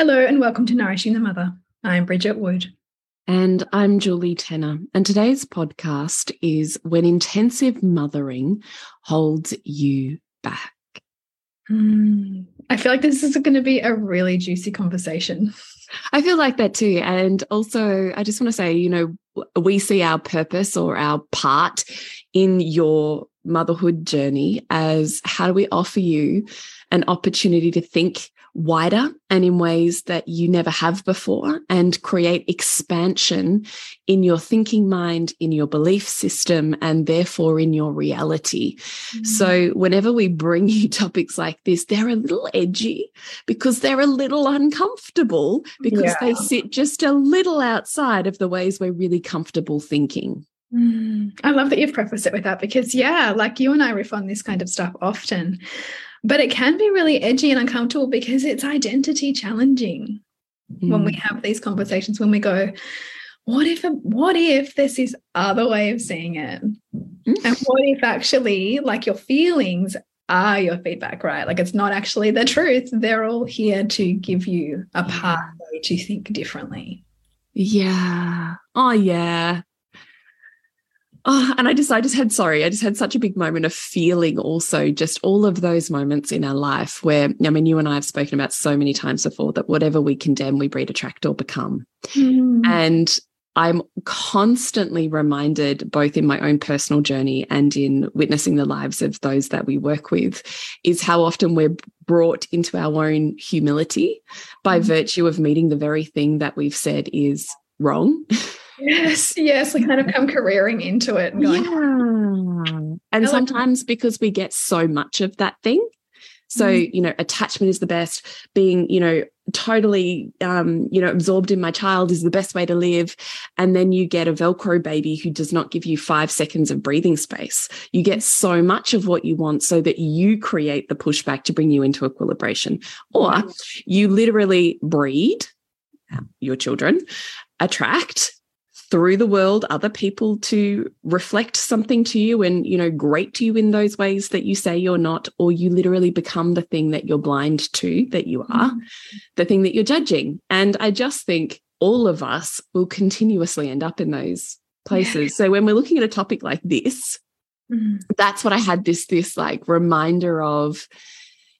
Hello, and welcome to Nourishing the Mother. I'm Bridget Wood. And I'm Julie Tenner. And today's podcast is When Intensive Mothering Holds You Back. Mm, I feel like this is going to be a really juicy conversation. I feel like that too. And also, I just want to say, you know, we see our purpose or our part in your motherhood journey as how do we offer you an opportunity to think wider and in ways that you never have before and create expansion in your thinking mind, in your belief system, and therefore in your reality. Mm. So, whenever we bring you topics like this, they're a little edgy because they're a little uncomfortable because yeah. they sit just a little outside of the ways we're really comfortable thinking. Mm. I love that you've prefaced it with that because, yeah, like you and I riff on this kind of stuff often. But it can be really edgy and uncomfortable because it's identity challenging mm. when we mm. have these conversations, when we go, what if what if there's this other way of seeing it? Mm. And what if actually like your feelings are your feedback, right? Like it's not actually the truth. They're all here to give you a pathway to think differently. Yeah. Oh yeah. Oh, and I just, I just had, sorry, I just had such a big moment of feeling also just all of those moments in our life where, I mean, you and I have spoken about so many times before that whatever we condemn, we breed, attract, or become. Mm. And I'm constantly reminded, both in my own personal journey and in witnessing the lives of those that we work with, is how often we're brought into our own humility by mm. virtue of meeting the very thing that we've said is wrong. Yes, yes, we kind of come careering into it and going, yeah. And sometimes because we get so much of that thing. So, mm. you know, attachment is the best, being, you know, totally um, you know, absorbed in my child is the best way to live. And then you get a Velcro baby who does not give you five seconds of breathing space. You get so much of what you want so that you create the pushback to bring you into equilibration. Or you literally breed your children, attract through the world other people to reflect something to you and you know great to you in those ways that you say you're not or you literally become the thing that you're blind to that you are mm. the thing that you're judging and i just think all of us will continuously end up in those places so when we're looking at a topic like this mm. that's what i had this this like reminder of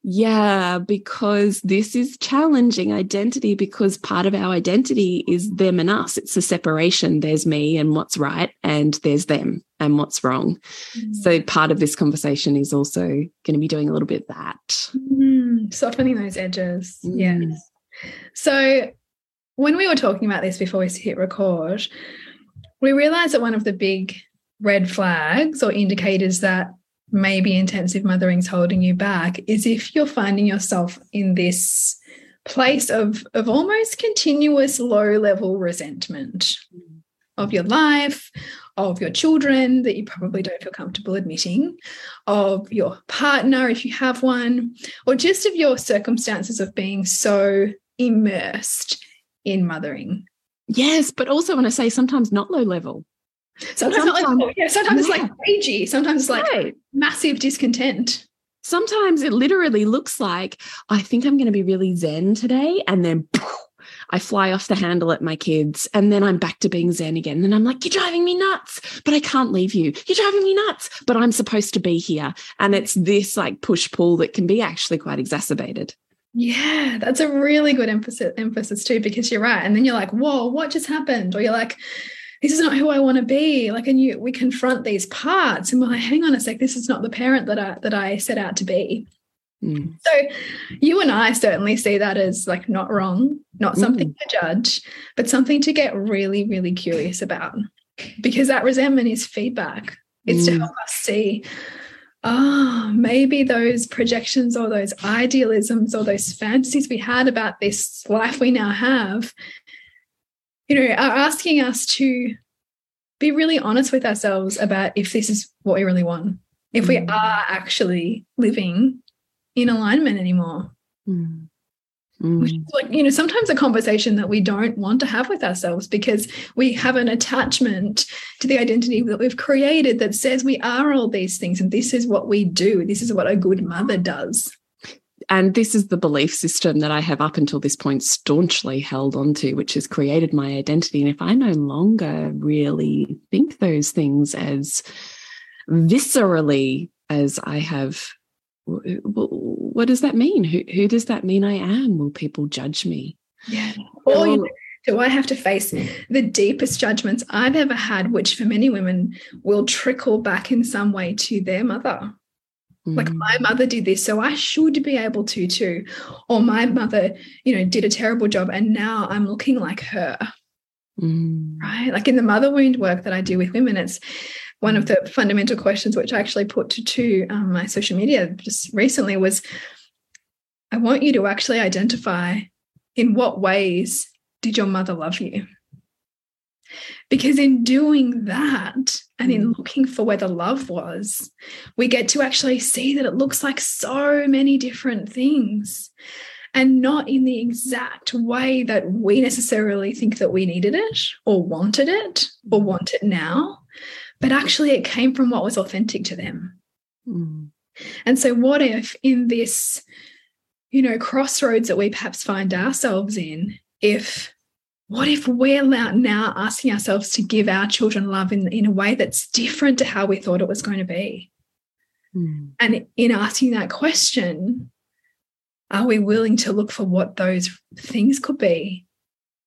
yeah, because this is challenging identity because part of our identity is them and us. It's a separation. There's me and what's right, and there's them and what's wrong. Mm. So part of this conversation is also going to be doing a little bit of that. Mm, softening those edges. Mm. Yes. So when we were talking about this before we hit record, we realized that one of the big red flags or indicators that maybe intensive mothering's holding you back is if you're finding yourself in this place of of almost continuous low level resentment of your life of your children that you probably don't feel comfortable admitting of your partner if you have one or just of your circumstances of being so immersed in mothering. Yes but also when i say sometimes not low level Sometimes, sometimes, like, yeah, sometimes yeah. it's like ragey. Sometimes it's like right. massive discontent. Sometimes it literally looks like I think I'm going to be really zen today, and then poof, I fly off the handle at my kids, and then I'm back to being zen again. And I'm like, "You're driving me nuts," but I can't leave you. You're driving me nuts, but I'm supposed to be here. And it's this like push pull that can be actually quite exacerbated. Yeah, that's a really good emphasis emphasis too, because you're right. And then you're like, whoa, what just happened? Or you're like, this is not who I want to be. Like, and you we confront these parts and we're like, hang on a sec, this is not the parent that I that I set out to be. Mm. So you and I certainly see that as like not wrong, not something mm. to judge, but something to get really, really curious about. Because that resentment is feedback. It's mm. to help us see, oh, maybe those projections or those idealisms or those fantasies we had about this life we now have you know, are asking us to be really honest with ourselves about if this is what we really want, if we mm. are actually living in alignment anymore. Mm. Mm. Which is like, you know, sometimes a conversation that we don't want to have with ourselves because we have an attachment to the identity that we've created that says we are all these things and this is what we do. This is what a good mother does and this is the belief system that I have up until this point staunchly held onto, which has created my identity. And if I no longer really think those things as viscerally as I have, what does that mean? Who, who does that mean I am? Will people judge me? Yeah. Or, or do I have to face the deepest judgments I've ever had, which for many women will trickle back in some way to their mother? Like mm. my mother did this, so I should be able to too. Or my mother, you know, did a terrible job and now I'm looking like her. Mm. Right. Like in the mother wound work that I do with women, it's one of the fundamental questions which I actually put to, to um, my social media just recently was I want you to actually identify in what ways did your mother love you? Because in doing that and in mm. looking for where the love was, we get to actually see that it looks like so many different things and not in the exact way that we necessarily think that we needed it or wanted it or mm. want it now, but actually it came from what was authentic to them. Mm. And so, what if in this, you know, crossroads that we perhaps find ourselves in, if what if we're now asking ourselves to give our children love in, in a way that's different to how we thought it was going to be? Mm. And in asking that question, are we willing to look for what those things could be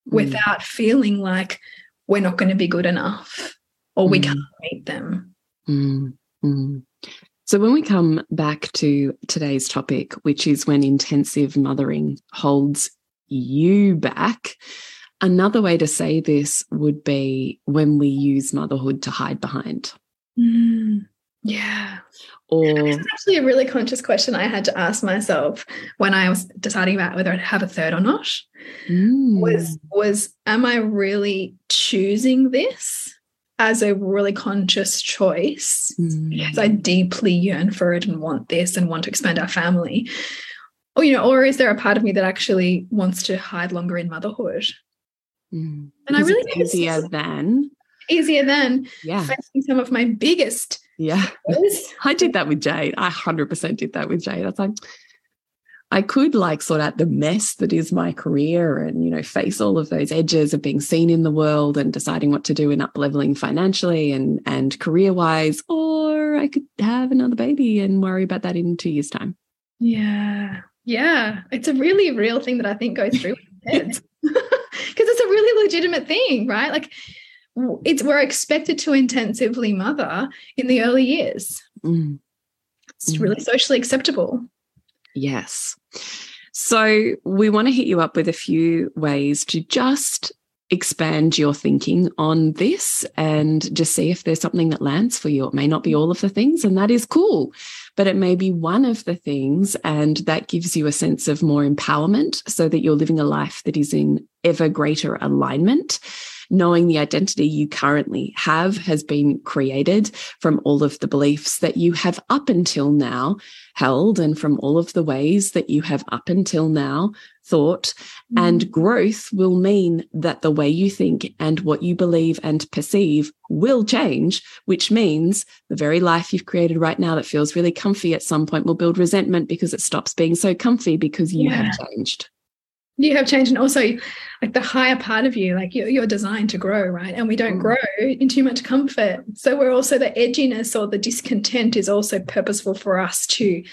mm. without feeling like we're not going to be good enough or we mm. can't meet them? Hmm. So, when we come back to today's topic, which is when intensive mothering holds you back, Another way to say this would be when we use motherhood to hide behind. Mm, yeah. Or it's actually a really conscious question I had to ask myself when I was deciding about whether I'd have a third or not. Mm. Was was am I really choosing this as a really conscious choice mm. because I deeply yearn for it and want this and want to expand our family? Or you know, or is there a part of me that actually wants to hide longer in motherhood? Mm. And I really think easier it's than easier than yeah. facing some of my biggest. Yeah, I did that with Jade. I hundred percent did that with Jade. That's like I could like sort out the mess that is my career and you know face all of those edges of being seen in the world and deciding what to do and up leveling financially and and career wise, or I could have another baby and worry about that in two years' time. Yeah, yeah, it's a really real thing that I think goes through heads it's a really legitimate thing, right? Like it's we're expected to intensively mother in the early years. Mm. It's mm. really socially acceptable. Yes. So we want to hit you up with a few ways to just expand your thinking on this and just see if there's something that lands for you. It may not be all of the things, and that is cool, but it may be one of the things, and that gives you a sense of more empowerment so that you're living a life that is in ever greater alignment. Knowing the identity you currently have has been created from all of the beliefs that you have up until now held and from all of the ways that you have up until now thought. Mm. And growth will mean that the way you think and what you believe and perceive will change, which means the very life you've created right now that feels really comfy at some point will build resentment because it stops being so comfy because you yeah. have changed. You have changed, and also like the higher part of you, like you're, you're designed to grow, right? And we don't mm. grow in too much comfort. So we're also the edginess or the discontent is also purposeful for us to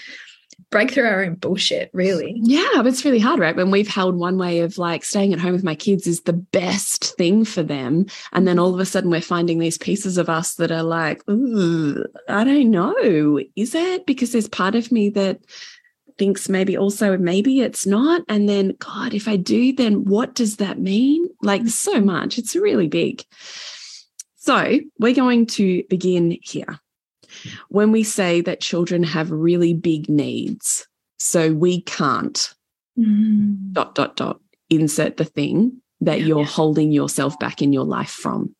break through our own bullshit, really. Yeah, but it's really hard, right? When we've held one way of like staying at home with my kids is the best thing for them. And then all of a sudden we're finding these pieces of us that are like, I don't know, is it? Because there's part of me that thinks maybe also maybe it's not. And then, God, if I do, then what does that mean? Like so mm-hmm. much. It's really big. So we're going to begin here when we say that children have really big needs, so we can't mm. dot, dot, dot, insert the thing that yeah, you're yeah. holding yourself back in your life from.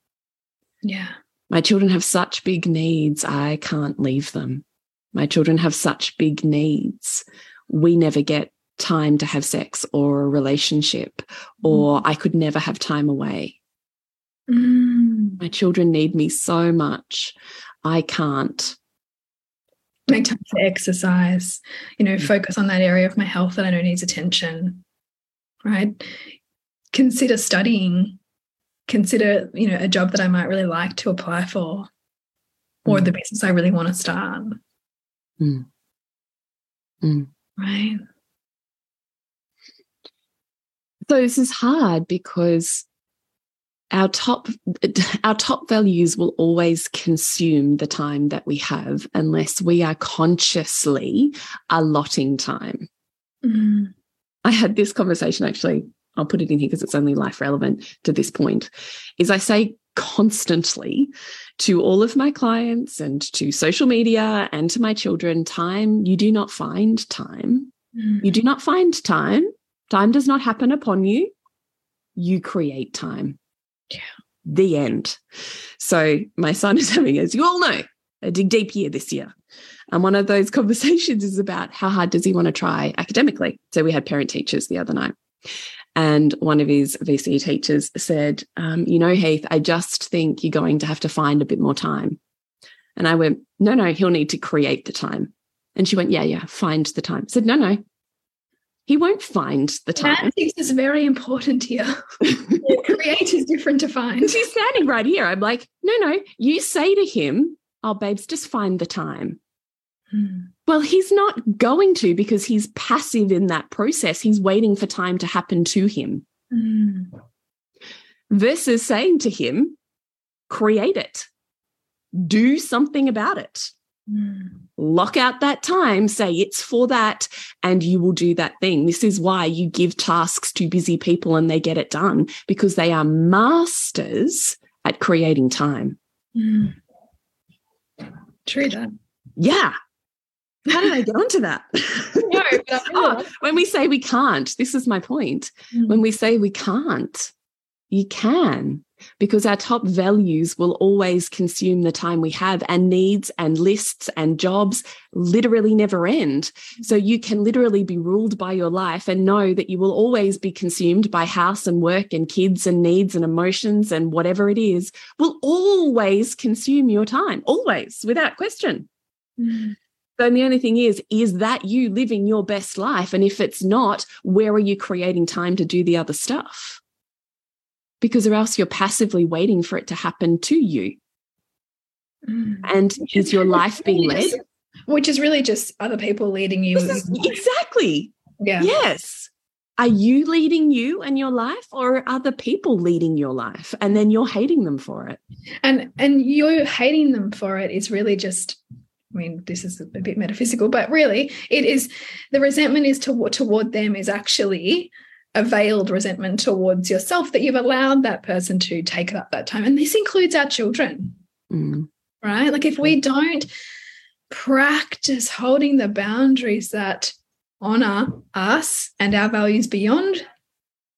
Yeah. My children have such big needs, I can't leave them. My children have such big needs. We never get time to have sex or a relationship, or mm. I could never have time away. Mm. My children need me so much. I can't. Make time to exercise, you know, focus on that area of my health that I know needs attention, right? Consider studying, consider, you know, a job that I might really like to apply for or mm. the business I really want to start. Mm. Right. So this is hard because our top our top values will always consume the time that we have unless we are consciously allotting time mm. i had this conversation actually i'll put it in here because it's only life relevant to this point is i say constantly to all of my clients and to social media and to my children time you do not find time mm. you do not find time time does not happen upon you you create time yeah. The end. So my son is having, as you all know, a dig deep year this year. And one of those conversations is about how hard does he want to try academically? So we had parent teachers the other night. And one of his VC teachers said, um, You know, Heath, I just think you're going to have to find a bit more time. And I went, No, no, he'll need to create the time. And she went, Yeah, yeah, find the time. I said, No, no, he won't find the time. Tactics is very important here. Create is different to find. She's standing right here. I'm like, no, no. You say to him, "Oh, babes, just find the time." Hmm. Well, he's not going to because he's passive in that process. He's waiting for time to happen to him. Hmm. Versus saying to him, create it, do something about it. Mm. Lock out that time, say it's for that, and you will do that thing. This is why you give tasks to busy people and they get it done because they are masters at creating time. Mm. True that. Yeah. How did I get onto that? no, oh, when we say we can't, this is my point. Mm. When we say we can't, you can because our top values will always consume the time we have and needs and lists and jobs literally never end. So you can literally be ruled by your life and know that you will always be consumed by house and work and kids and needs and emotions and whatever it is will always consume your time, always, without question. Mm. So the only thing is, is that you living your best life? And if it's not, where are you creating time to do the other stuff? because or else you're passively waiting for it to happen to you. Mm. And is your life being led? Which is really just other people leading you. Is, exactly. Yeah. Yes. Are you leading you and your life or are other people leading your life and then you're hating them for it? And and you're hating them for it is really just I mean, this is a bit metaphysical, but really, it is the resentment is to, toward them is actually a veiled resentment towards yourself that you've allowed that person to take up that time. And this includes our children, mm. right? Like if we don't practice holding the boundaries that honor us and our values beyond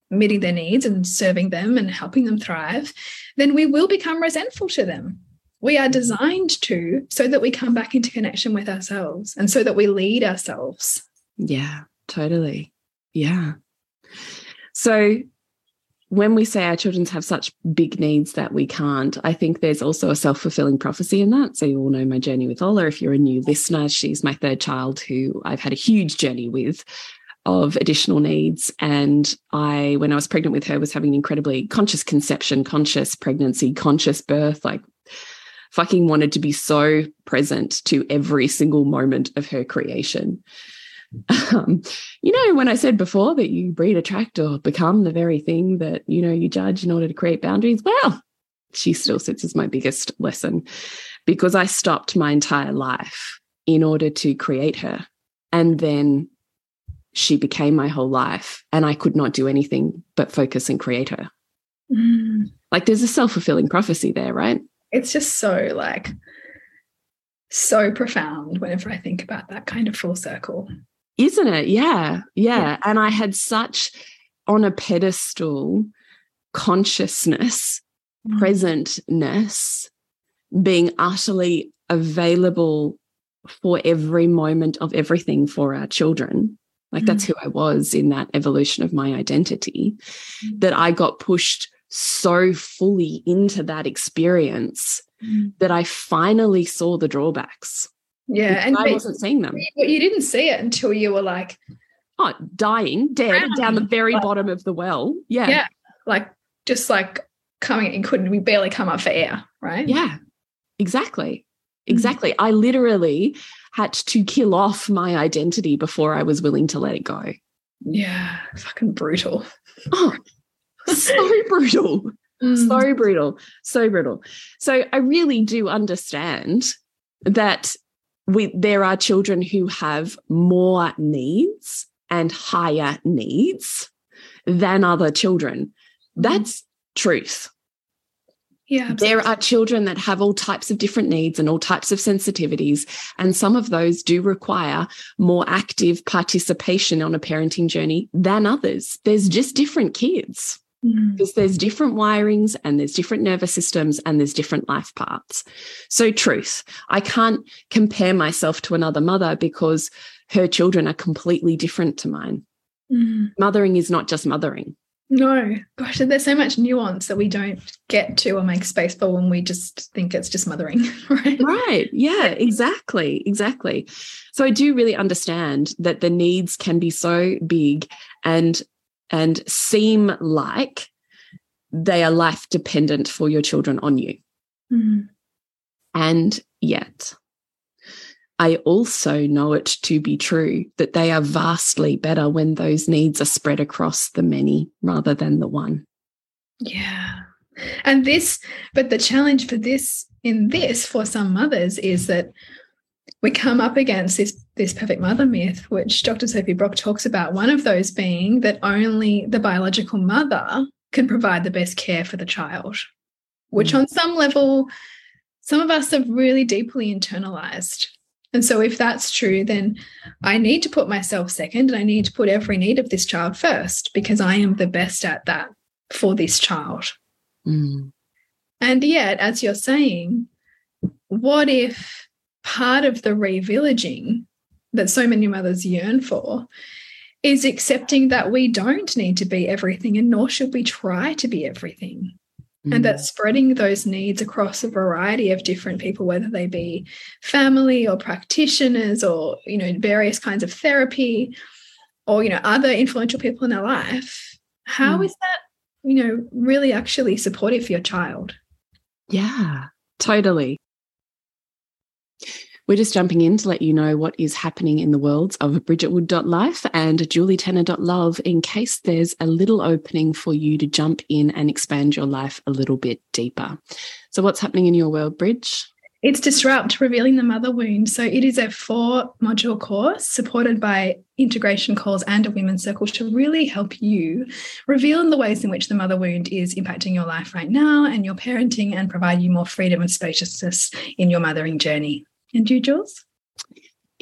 meeting their needs and serving them and helping them thrive, then we will become resentful to them. We are designed to so that we come back into connection with ourselves and so that we lead ourselves. Yeah, totally. Yeah. So when we say our children have such big needs that we can't, I think there's also a self fulfilling prophecy in that. So, you all know my journey with Ola. If you're a new listener, she's my third child who I've had a huge journey with of additional needs. And I, when I was pregnant with her, was having an incredibly conscious conception, conscious pregnancy, conscious birth, like fucking wanted to be so present to every single moment of her creation. Um, you know, when I said before that you breed, attract, or become the very thing that, you know, you judge in order to create boundaries, well, she still sits as my biggest lesson because I stopped my entire life in order to create her. And then she became my whole life, and I could not do anything but focus and create her. Mm. Like there's a self fulfilling prophecy there, right? It's just so like, so profound whenever I think about that kind of full circle. Isn't it? Yeah, yeah. yeah. And I had such on a pedestal consciousness, mm. presentness, being utterly available for every moment of everything for our children. Like mm. that's who I was in that evolution of my identity, mm. that I got pushed so fully into that experience mm. that I finally saw the drawbacks. Yeah, and I wasn't seeing them. But you didn't see it until you were like, oh, dying, dead down the very like, bottom of the well. Yeah, yeah, like just like coming and couldn't we barely come up for air, right? Yeah, exactly, mm. exactly. Mm. I literally had to kill off my identity before I was willing to let it go. Yeah, fucking brutal. Oh, so brutal. Mm. So brutal. So brutal. So I really do understand that we there are children who have more needs and higher needs than other children. Mm-hmm. That's truth. Yeah, absolutely. there are children that have all types of different needs and all types of sensitivities. And some of those do require more active participation on a parenting journey than others. There's just different kids. Mm. because there's different wirings and there's different nervous systems and there's different life parts. So, truth, I can't compare myself to another mother because her children are completely different to mine. Mm. Mothering is not just mothering. No, gosh, there's so much nuance that we don't get to or make space for when we just think it's just mothering, right? Right. Yeah, exactly. Exactly. So I do really understand that the needs can be so big and and seem like they are life dependent for your children on you. Mm. And yet, I also know it to be true that they are vastly better when those needs are spread across the many rather than the one. Yeah. And this, but the challenge for this in this for some mothers is that we come up against this this perfect mother myth, which Dr. Sophie Brock talks about. One of those being that only the biological mother can provide the best care for the child, which mm. on some level, some of us have really deeply internalized. And so, if that's true, then I need to put myself second and I need to put every need of this child first because I am the best at that for this child. Mm. And yet, as you're saying, what if part of the revillaging that so many mothers yearn for is accepting that we don't need to be everything and nor should we try to be everything. Mm. And that spreading those needs across a variety of different people, whether they be family or practitioners or, you know, various kinds of therapy or, you know, other influential people in our life, how mm. is that, you know, really actually supportive for your child? Yeah, totally. We're just jumping in to let you know what is happening in the worlds of bridgetwood.life and julietenner.love in case there's a little opening for you to jump in and expand your life a little bit deeper. So, what's happening in your world, Bridge? It's Disrupt Revealing the Mother Wound. So, it is a four module course supported by integration calls and a women's circle to really help you reveal the ways in which the mother wound is impacting your life right now and your parenting and provide you more freedom and spaciousness in your mothering journey. And you, Jules?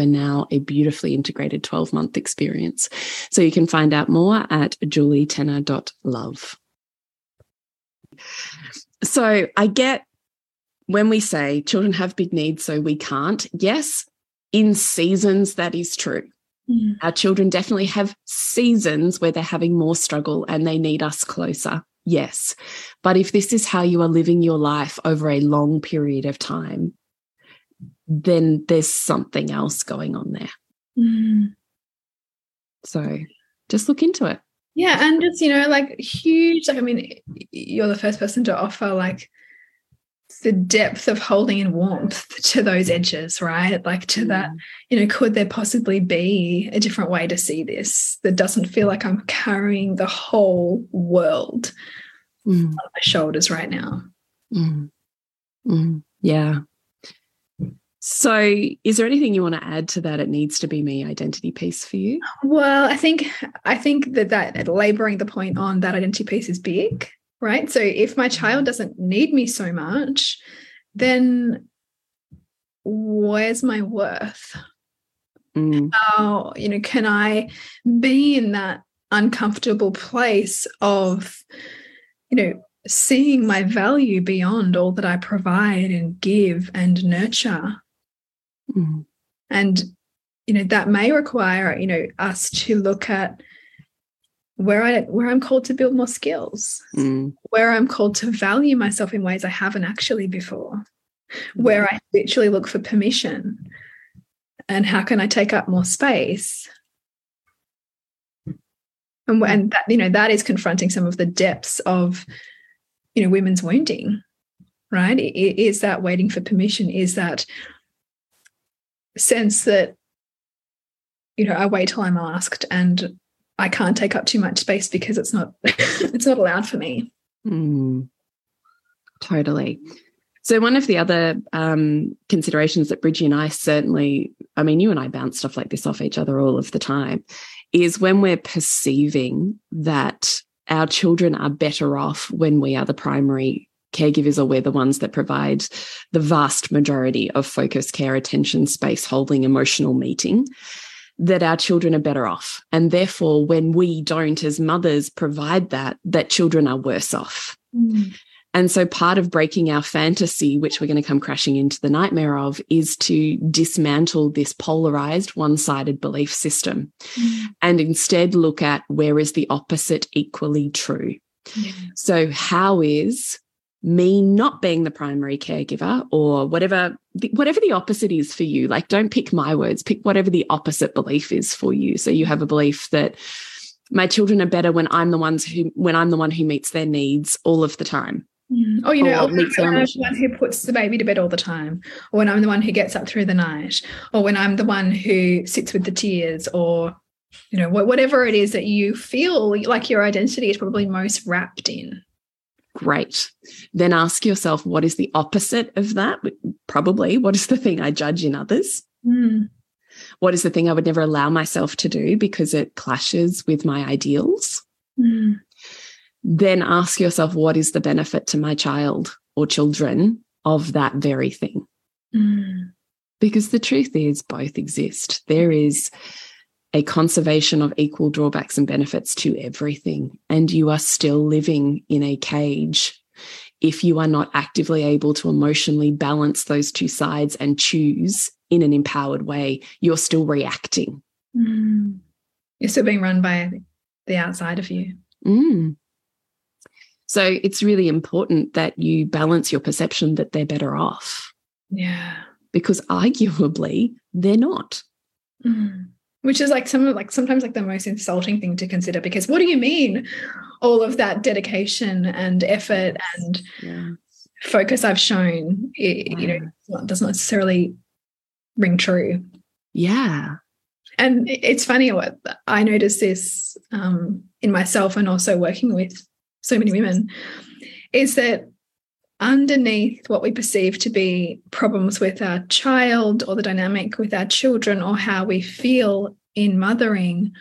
over now a beautifully integrated 12 month experience. So you can find out more at julietenner.love. So I get when we say children have big needs, so we can't. Yes, in seasons, that is true. Mm. Our children definitely have seasons where they're having more struggle and they need us closer. Yes. But if this is how you are living your life over a long period of time, then there's something else going on there. Mm. So just look into it. Yeah. And just, you know, like huge, like, I mean, you're the first person to offer like the depth of holding and warmth to those edges, right? Like to mm. that, you know, could there possibly be a different way to see this that doesn't feel like I'm carrying the whole world mm. on my shoulders right now? Mm. mm. Yeah. So, is there anything you want to add to that? It needs to be me identity piece for you. Well, I think I think that that laboring the point on that identity piece is big, right? So, if my child doesn't need me so much, then where's my worth? Mm. How you know can I be in that uncomfortable place of you know seeing my value beyond all that I provide and give and nurture Mm. And, you know, that may require, you know, us to look at where I where I'm called to build more skills, mm. where I'm called to value myself in ways I haven't actually before, where I literally look for permission. And how can I take up more space? And, and that, you know, that is confronting some of the depths of, you know, women's wounding, right? Is that waiting for permission? Is that sense that you know I wait till I'm asked and I can't take up too much space because it's not it's not allowed for me. Mm, totally. So one of the other um, considerations that Bridgie and I certainly, I mean, you and I bounce stuff like this off each other all of the time, is when we're perceiving that our children are better off when we are the primary caregivers or we're the ones that provide the vast majority of focus care, attention, space holding, emotional meeting, that our children are better off. And therefore, when we don't, as mothers, provide that, that children are worse off. Mm. And so, part of breaking our fantasy, which we're going to come crashing into the nightmare of, is to dismantle this polarized, one sided belief system mm. and instead look at where is the opposite equally true. So, how is me not being the primary caregiver or whatever whatever the opposite is for you like don't pick my words pick whatever the opposite belief is for you so you have a belief that my children are better when i'm the ones who when i'm the one who meets their needs all of the time mm. Oh, you know, or when I'm the one who puts the baby to bed all the time, or when I'm the one who gets up through the night, or when I'm the one who sits with the tears, or you know, whatever it is that you feel like your identity is probably most wrapped in. Great. Then ask yourself, what is the opposite of that? Probably, what is the thing I judge in others? Mm. What is the thing I would never allow myself to do because it clashes with my ideals? Mm. Then ask yourself, what is the benefit to my child or children of that very thing? Mm. Because the truth is, both exist. There is a conservation of equal drawbacks and benefits to everything. And you are still living in a cage if you are not actively able to emotionally balance those two sides and choose in an empowered way, you're still reacting. Mm. You're still being run by the outside of you. Mm. So it's really important that you balance your perception that they're better off. Yeah. Because arguably, they're not. Mm which is like some of like sometimes like the most insulting thing to consider because what do you mean all of that dedication and effort and yeah. focus i've shown it, you know does not necessarily ring true Yeah. And it's funny what I noticed this um, in myself and also working with so many women is that underneath what we perceive to be problems with our child or the dynamic with our children or how we feel in mothering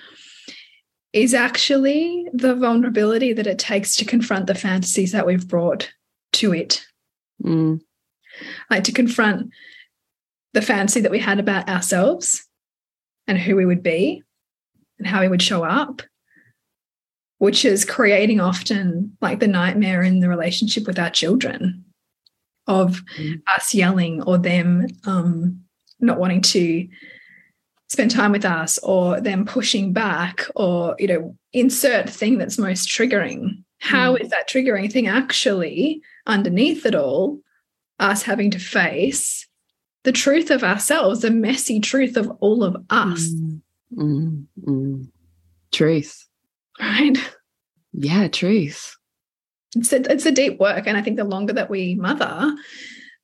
is actually the vulnerability that it takes to confront the fantasies that we've brought to it. Mm. Like to confront the fantasy that we had about ourselves and who we would be and how we would show up, which is creating often like the nightmare in the relationship with our children of mm. us yelling or them um, not wanting to spend time with us or them pushing back or you know insert thing that's most triggering How mm. is that triggering thing actually underneath it all us having to face the truth of ourselves the messy truth of all of us mm. Mm. mm. truth right. Yeah truth. It's a, it's a deep work and i think the longer that we mother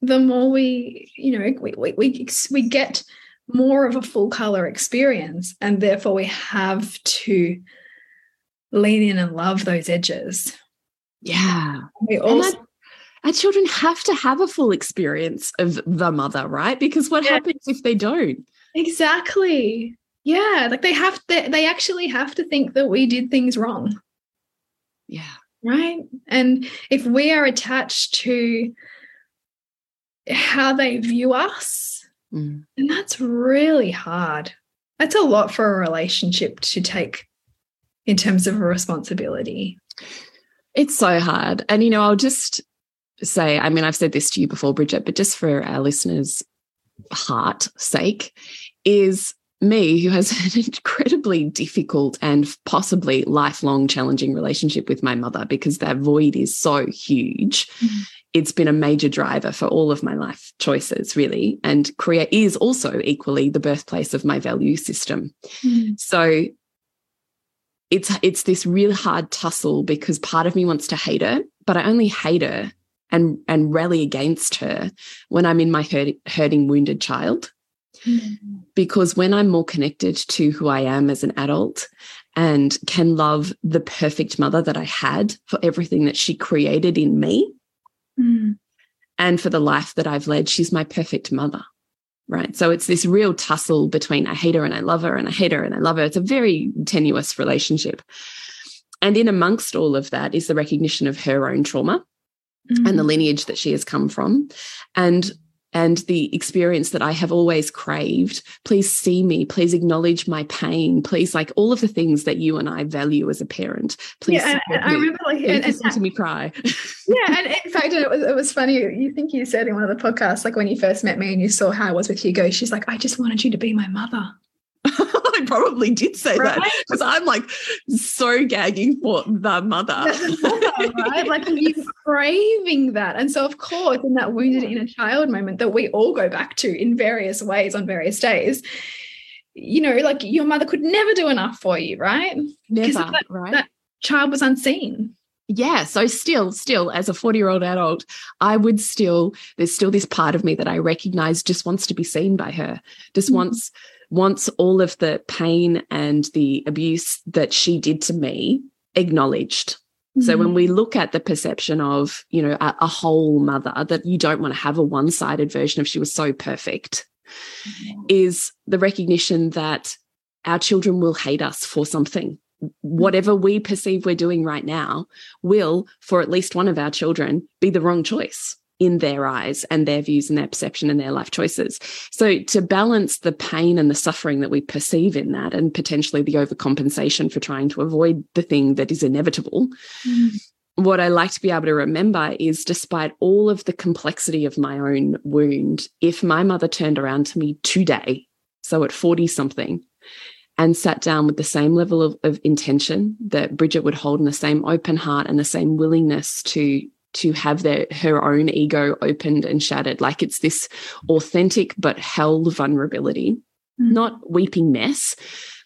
the more we you know we we we, we get more of a full color experience and therefore we have to lean in and love those edges. Yeah. We also our children have to have a full experience of the mother right? Because what yeah. happens if they don't? Exactly yeah like they have to they actually have to think that we did things wrong yeah right and if we are attached to how they view us Mm. And that's really hard. That's a lot for a relationship to take in terms of a responsibility. It's so hard. And, you know, I'll just say, I mean, I've said this to you before, Bridget, but just for our listeners' heart sake, is me, who has an incredibly difficult and possibly lifelong challenging relationship with my mother because that void is so huge. Mm -hmm it's been a major driver for all of my life choices, really. And Korea is also equally the birthplace of my value system. Mm. So it's it's this real hard tussle because part of me wants to hate her, but I only hate her and and rally against her when I'm in my hurt, hurting, wounded child. Mm. Because when I'm more connected to who I am as an adult and can love the perfect mother that I had for everything that she created in me, Mm. And for the life that I've led, she's my perfect mother. Right. So it's this real tussle between I hate her and I love her and I hate her and I love her. It's a very tenuous relationship. And in amongst all of that is the recognition of her own trauma mm. and the lineage that she has come from. And and the experience that I have always craved. Please see me. Please acknowledge my pain. Please, like all of the things that you and I value as a parent. Please, yeah, and, and I remember like and, listen to me cry. yeah, and in fact, it was it was funny. You think you said in one of the podcasts, like when you first met me and you saw how I was with Hugo, she's like, "I just wanted you to be my mother." I probably did say right? that because I'm like so gagging for the mother. right? Like you craving that. And so, of course, in that wounded inner child moment that we all go back to in various ways on various days, you know, like your mother could never do enough for you, right? Never, that, right? That child was unseen yeah so still still as a 40 year old adult i would still there's still this part of me that i recognize just wants to be seen by her just mm -hmm. wants wants all of the pain and the abuse that she did to me acknowledged. So when we look at the perception of, you know, a, a whole mother, that you don't want to have a one sided version of she was so perfect, mm -hmm. is the recognition that our children will hate us for something. Whatever we perceive we're doing right now will, for at least one of our children, be the wrong choice in their eyes and their views and their perception and their life choices. So to balance the pain and the suffering that we perceive in that and potentially the overcompensation for trying to avoid the thing that is inevitable. Mm. What I like to be able to remember is despite all of the complexity of my own wound, if my mother turned around to me today, so at 40 something, and sat down with the same level of, of intention that Bridget would hold and the same open heart and the same willingness to to have their her own ego opened and shattered. Like it's this authentic but held vulnerability. Mm. not weeping mess.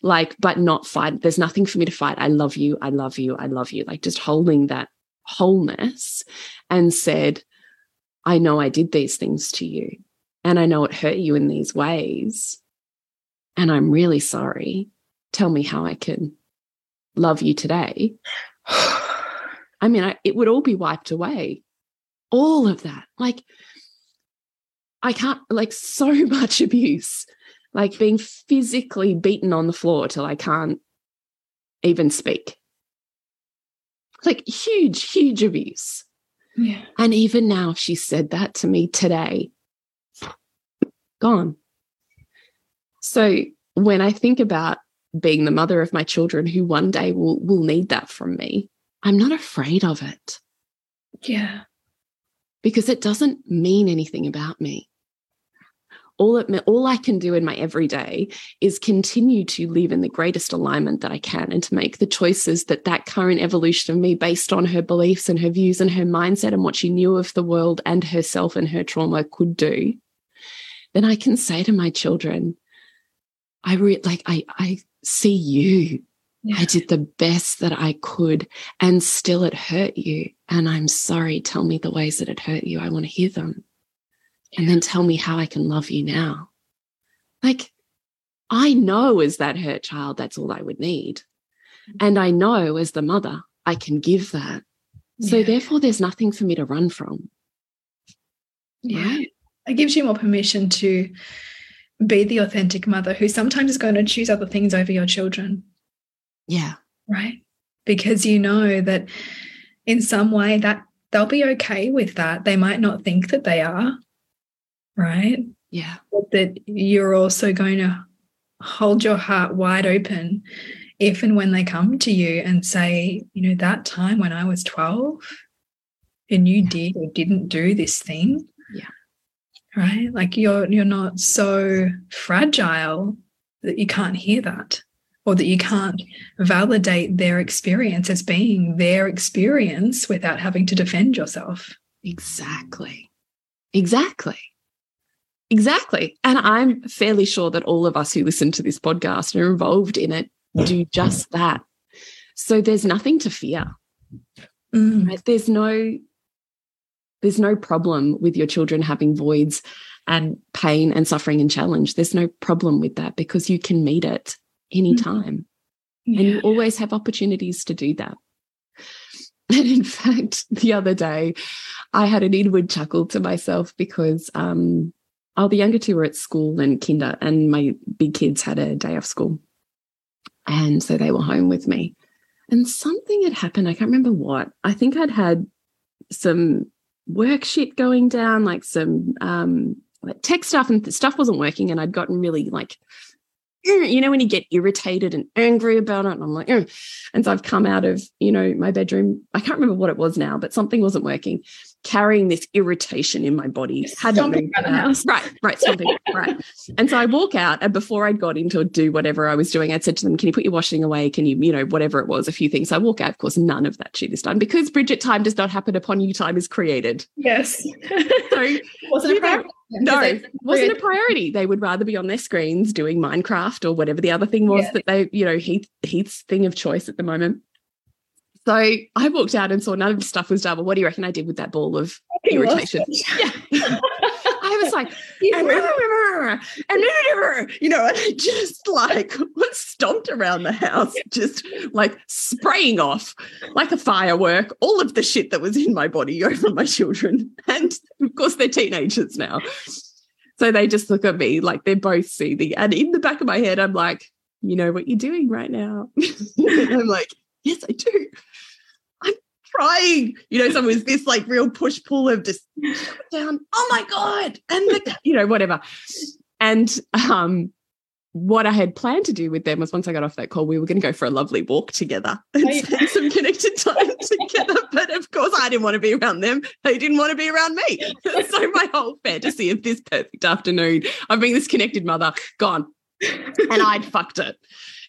Like but not fight. There's nothing for me to fight. I love you. I love you. I love you. Like just holding that wholeness and said i know i did these things to you and i know it hurt you in these ways and I'm really sorry. Tell me how I can love you today. I mean, I, it would all be wiped away. All of that. Like, I can't, like, so much abuse, like being physically beaten on the floor till I can't even speak. Like, huge, huge abuse. Yeah. And even now, if she said that to me today, gone. So when I think about being the mother of my children who one day will will need that from me, I'm not afraid of it. Yeah. Because it doesn't mean anything about me. All it all I can do in my everyday is continue to live in the greatest alignment that I can and to make the choices that that current evolution of me based on her beliefs and her views and her mindset and what she knew of the world and herself and her trauma could do. Then I can say to my children, I re- like I I see you. Yeah. I did the best that I could and still it hurt you. And I'm sorry. Tell me the ways that it hurt you. I want to hear them. Yeah. And then tell me how I can love you now. Like, I know as that hurt child, that's all I would need. Mm-hmm. And I know as the mother, I can give that. So yeah. therefore, there's nothing for me to run from. Yeah. Right? It gives you more permission to be the authentic mother who sometimes is going to choose other things over your children. Yeah. Right. Because you know that in some way that they'll be okay with that. They might not think that they are. Right. Yeah. But that you're also going to hold your heart wide open if and when they come to you and say, you know, that time when I was 12 and you yeah. did or didn't do this thing, Yeah. right like you're you're not so fragile that you can't hear that or that you can't validate their experience as being their experience without having to defend yourself. Exactly. Exactly. Exactly. And i'm fairly sure that all of us who listen to this podcast and are involved in it. Do just that. So there's nothing to fear. Mm. right? there's no there's no problem with your children having voids and pain and suffering and challenge. There's no problem with that because you can meet it anytime. Yeah. And you always have opportunities to do that. And in fact, the other day, I had an inward chuckle to myself because um, oh, the younger two were at school and kinder, and my big kids had a day off school. And so they were home with me. And something had happened. I can't remember what. I think I'd had some work shit going down, like some um, like tech stuff, and stuff wasn't working. And I'd gotten really like, Eh, you know, when you get irritated and angry about it, and I'm like, Ugh. and so I've come out of, you know, my bedroom. I can't remember what it was now, but something wasn't working carrying this irritation in my body. Hadn't moved the house. Right, right, stomping, right. And so I walk out, and before I'd got into do whatever I was doing, I said to them, "Can you put your washing away? Can you, you know, whatever it was, a few things." So I walk out. Of course, none of that shit is done because Bridget, time does not happen upon you. Time is created. Yes. So wasn't a No, wasn't a priority. They would rather be on their screens doing Minecraft or whatever the other thing was yeah. that they, you know, Heath Heath's thing of choice at the moment. So I walked out and saw none of the stuff was done. Well, what do you reckon I did with that ball of irritation? Yeah. Was like, and you know, and just like was stomped around the house, just like spraying off like a firework all of the shit that was in my body over my children. And of course, they're teenagers now. So they just look at me like they're both seething. And in the back of my head, I'm like, you know what you're doing right now. I'm like, yes, I do trying. You know, someone was this like real push pull of just down. Oh my God. And the, you know, whatever. And um what I had planned to do with them was once I got off that call, we were going to go for a lovely walk together and spend some connected time together. But of course, I didn't want to be around them. They didn't want to be around me. so my whole fantasy of this perfect afternoon of being this connected mother gone. And I'd fucked it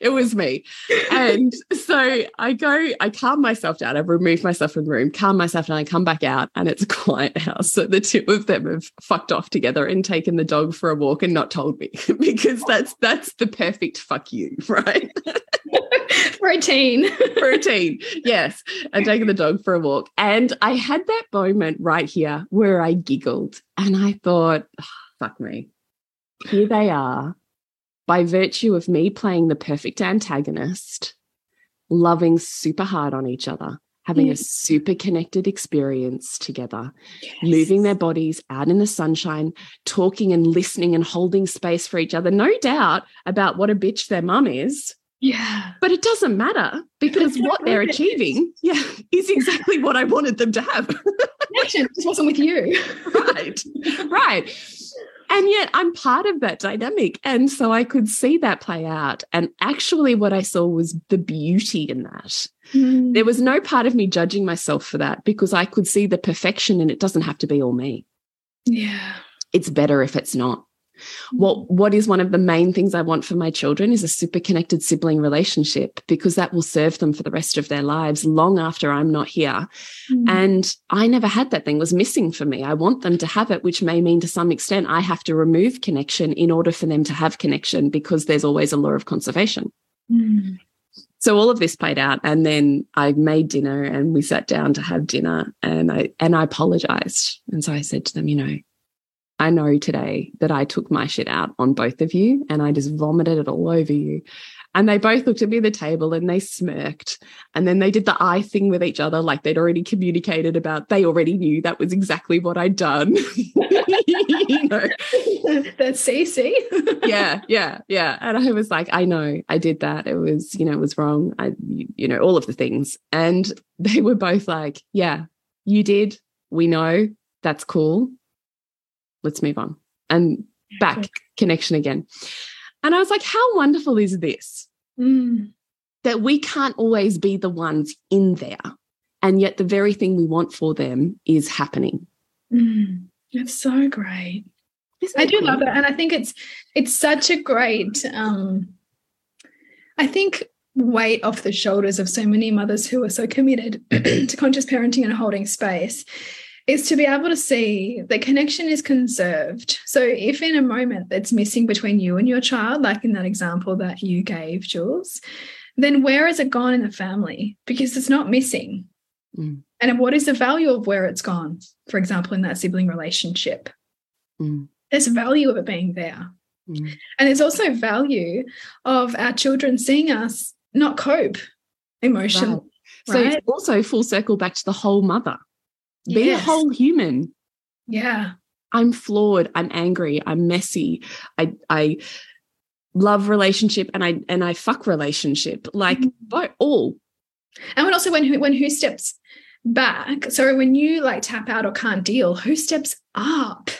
it was me. And so I go, I calm myself down. I remove myself from the room, calm myself down, I come back out, and it's a quiet house. So the two of them have fucked off together and taken the dog for a walk and not told me because that's that's the perfect fuck you, right? Routine. Routine. Yes. And taking the dog for a walk. And I had that moment right here where I giggled and I thought, oh, fuck me. Here they are by virtue of me playing the perfect antagonist, loving super hard on each other, having yes. a mm. super connected experience together, yes. moving their bodies out in the sunshine, talking and listening and holding space for each other. No doubt about what a bitch their mum is. Yeah. But it doesn't matter because what they're achieving, yeah, is exactly what I wanted them to have. Connection just wasn't with you. right. Right. And yet I'm part of that dynamic. And so I could see that play out. And actually, what I saw was the beauty in that. Mm. There was no part of me judging myself for that because I could see the perfection and it doesn't have to be all me. Yeah. It's better if it's not. What what is one of the main things I want for my children is a super connected sibling relationship because that will serve them for the rest of their lives long after I'm not here. Mm. And I never had that thing was missing for me. I want them to have it which may mean to some extent I have to remove connection in order for them to have connection because there's always a law of conservation. Mm. So all of this played out and then I made dinner and we sat down to have dinner and I and I apologized. And so I said to them, you know, I know today that I took my shit out on both of you and I just vomited it all over you. And they both looked at me at the table and they smirked. And then they did the eye thing with each other, like they'd already communicated about, they already knew that was exactly what I'd done. you know, that's CC. yeah, yeah, yeah. And I was like, I know I did that. It was, you know, it was wrong. I, you know, all of the things. And they were both like, yeah, you did. We know. That's cool let's move on and back okay. connection again. And I was like, how wonderful is this? Mm. That we can't always be the ones in there. And yet the very thing we want for them is happening. Mm. That's so great. I do cool? love it. And I think it's it's such a great um I think weight off the shoulders of so many mothers who are so committed to conscious parenting and holding space is to be able to see the connection is conserved. So if in a moment that's missing between you and your child, like in that example that you gave, Jules, then where has it gone in the family? Because it's not missing. Mm. And what is the value of where it's gone? For example, in that sibling relationship, mm. there's value of it being there. Mm. And there's also value of our children seeing us not cope emotionally. Right. So right? also full circle back to the whole mother be yes. a whole human. Yeah. I'm flawed. I'm angry. I'm messy. I I love relationship and I and I fuck relationship. Like mm -hmm. all. And when also when who when who steps back, so when you like tap out or can't deal, who steps up?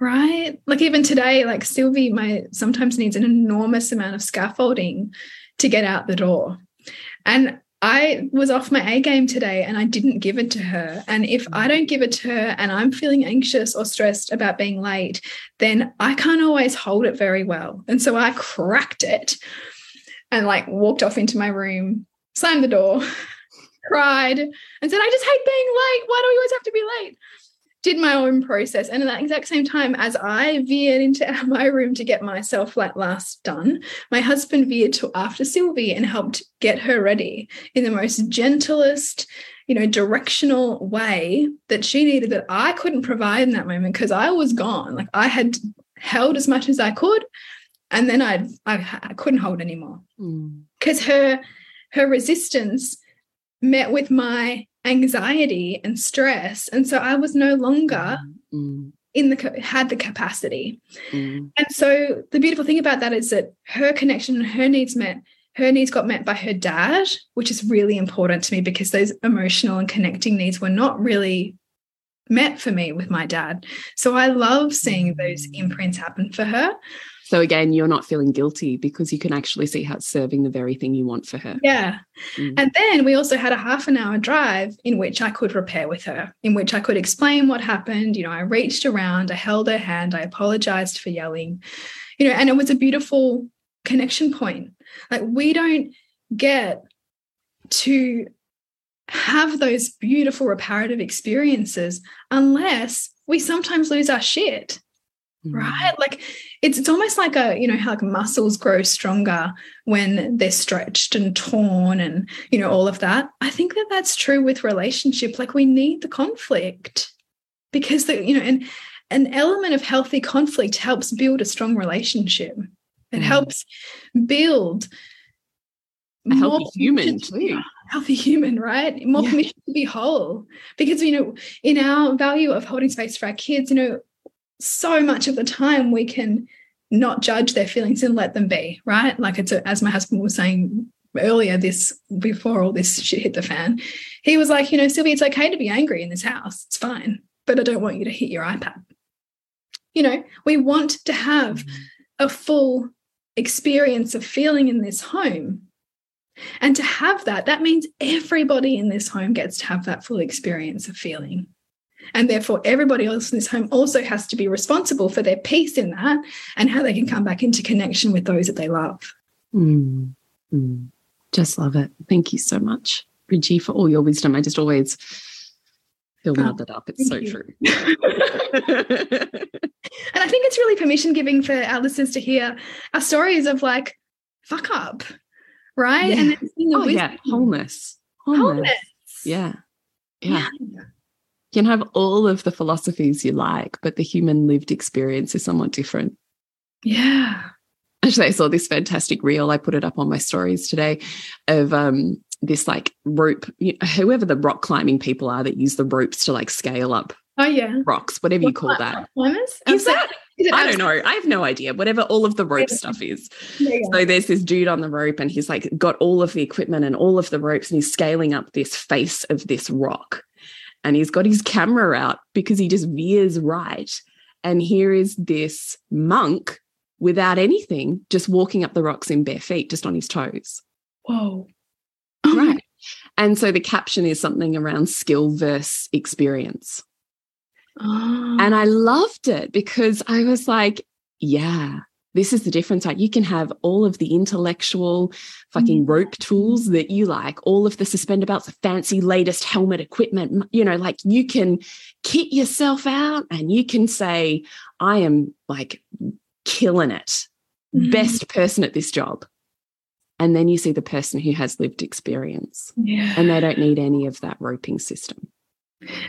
Right? Like even today, like Sylvie, my sometimes needs an enormous amount of scaffolding to get out the door. And I was off my A game today and I didn't give it to her. And if I mm. don't give it to her and I'm feeling anxious or stressed about being late, then I can't always hold it very well. And so I cracked it and like walked off into my room, slammed the door, cried, and said, I just hate being late. Why do we always have to be late? Did my own process. And at that exact same time, as I veered into my room to get myself like last done, my husband veered to after Sylvie and helped get her ready in the most gentlest, you know, directional way that she needed that I couldn't provide in that moment because I was gone. Like I had held as much as I could, and then I'd I, I couldn't hold anymore because mm. her her resistance met with my anxiety and stress and so i was no longer mm. in the had the capacity mm. and so the beautiful thing about that is that her connection and her needs met her needs got met by her dad which is really important to me because those emotional and connecting needs were not really met for me with my dad so i love seeing those mm. imprints happen for her so again, you're not feeling guilty because you can actually see how it's serving the very thing you want for her. Yeah. Mm. And then we also had a half an hour drive in which I could repair with her, in which I could explain what happened. You know, I reached around, I held her hand, I apologized for yelling, you know, and it was a beautiful connection point. Like we don't get to have those beautiful reparative experiences unless we sometimes lose our shit right mm. like it's it's almost like a you know how like muscles grow stronger when they're stretched and torn and you know all of that i think that that's true with relationship like we need the conflict because the you know and an element of healthy conflict helps build a strong relationship It mm. helps build a healthy human too. Healthy human, right? More yeah. permission to be whole. Because you know, in our value of holding space for our kids, you know, so much of the time we can not judge their feelings and let them be, right? Like it's a, as my husband was saying earlier, this before all this shit hit the fan, he was like, you know, Sylvie, it's okay to be angry in this house. It's fine, but I don't want you to hit your iPad. You know, we want to have a full experience of feeling in this home and to have that, that means everybody in this home gets to have that full experience of feeling. And therefore, everybody else in this home also has to be responsible for their peace in that and how they can come back into connection with those that they love. Mm, mm. Just love it. Thank you so much, Bridgie, for all your wisdom. I just always feel oh, up. It's so you. true. and I think it's really permission giving for our listeners to hear our stories of like, fuck up, right? Yeah. And then seeing the oh, yeah. wholeness. wholeness. Wholeness. Yeah. yeah. Yeah. You can have all of the philosophies you like, but the human lived experience is somewhat different. Yeah. Actually, I saw this fantastic reel. I put it up on my stories today of um, this like rope, you know, whoever the rock climbing people are that use the ropes to like scale up Oh yeah, rocks, whatever what, you call that. Climbers? Is that? Is I don't know. I have no idea. Whatever all of the rope stuff is. Yeah. So there's this dude on the rope, and he's like got all of the equipment and all of the ropes, and he's scaling up this face of this rock, and he's got his camera out because he just veers right, and here is this monk without anything, just walking up the rocks in bare feet, just on his toes. Whoa! Right. And so the caption is something around skill versus experience. Oh. And I loved it because I was like, yeah, this is the difference. Like you can have all of the intellectual fucking mm. rope tools that you like, all of the suspender belts, the fancy latest helmet equipment, you know, like you can kit yourself out and you can say, I am like killing it, mm. best person at this job. And then you see the person who has lived experience yeah. and they don't need any of that roping system.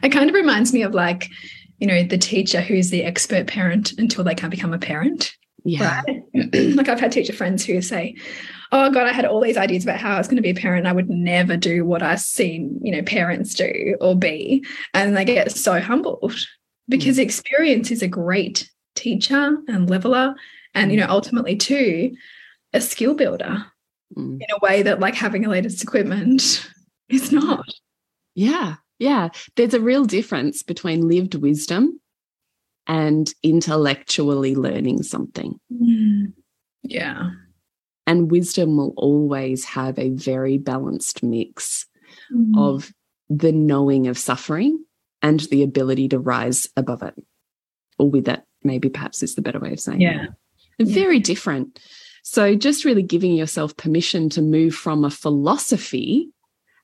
It kind of reminds me of like, you know, the teacher who's the expert parent until they can become a parent. Yeah. Right? like I've had teacher friends who say, Oh God, I had all these ideas about how I was going to be a parent. I would never do what I've seen, you know, parents do or be. And they get so humbled because mm. experience is a great teacher and leveler. And, you know, ultimately too, a skill builder mm. in a way that like having a latest equipment is not. Yeah. Yeah, there's a real difference between lived wisdom and intellectually learning something. Mm. Yeah. And wisdom will always have a very balanced mix mm. of the knowing of suffering and the ability to rise above it. Or with that, maybe perhaps is the better way of saying yeah. it. Very yeah. different. So, just really giving yourself permission to move from a philosophy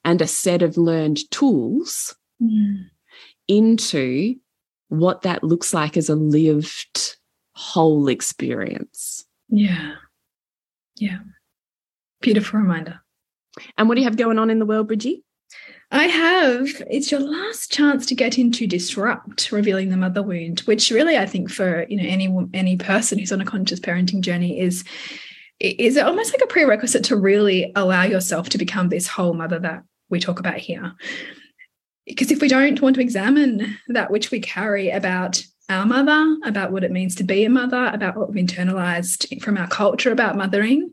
and a set of learned tools mm. into what that looks like as a lived whole experience. Yeah. Yeah. Beautiful reminder. And what do you have going on in the world, Bridgie? I have. It's your last chance to get into disrupt, revealing the mother wound, which really I think for you know any any person who's on a conscious parenting journey is is almost like a prerequisite to really allow yourself to become this whole mother that we talk about here. Because if we don't want to examine that which we carry about our mother, about what it means to be a mother, about what we've internalized from our culture about mothering,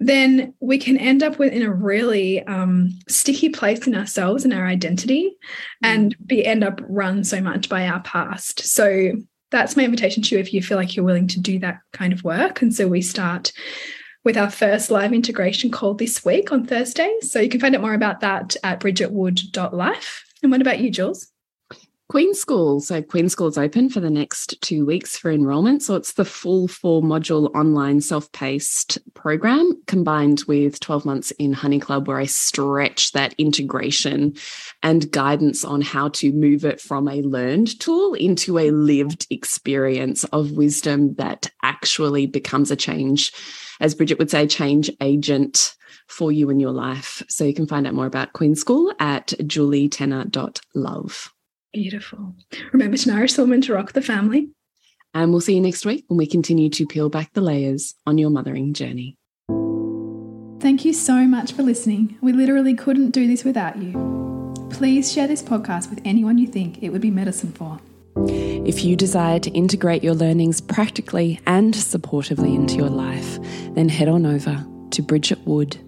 then we can end up with in a really um, sticky place in ourselves and our identity and be end up run so much by our past. So that's my invitation to you if you feel like you're willing to do that kind of work. And so we start with our first live integration call this week on Thursday. So you can find out more about that at bridgetwood.life. And what about you, Jules? Queen School. So Queen School is open for the next two weeks for enrolment. So it's the full four module online self-paced program combined with 12 months in Honey Club where I stretch that integration and guidance on how to move it from a learned tool into a lived experience of wisdom that actually becomes a change as Bridget would say, change agent for you in your life. So you can find out more about Queen School at julietenner.love. Beautiful. Remember to nourish woman to rock the family. And we'll see you next week when we continue to peel back the layers on your mothering journey. Thank you so much for listening. We literally couldn't do this without you. Please share this podcast with anyone you think it would be medicine for. If you desire to integrate your learnings practically and supportively into your life, then head on over to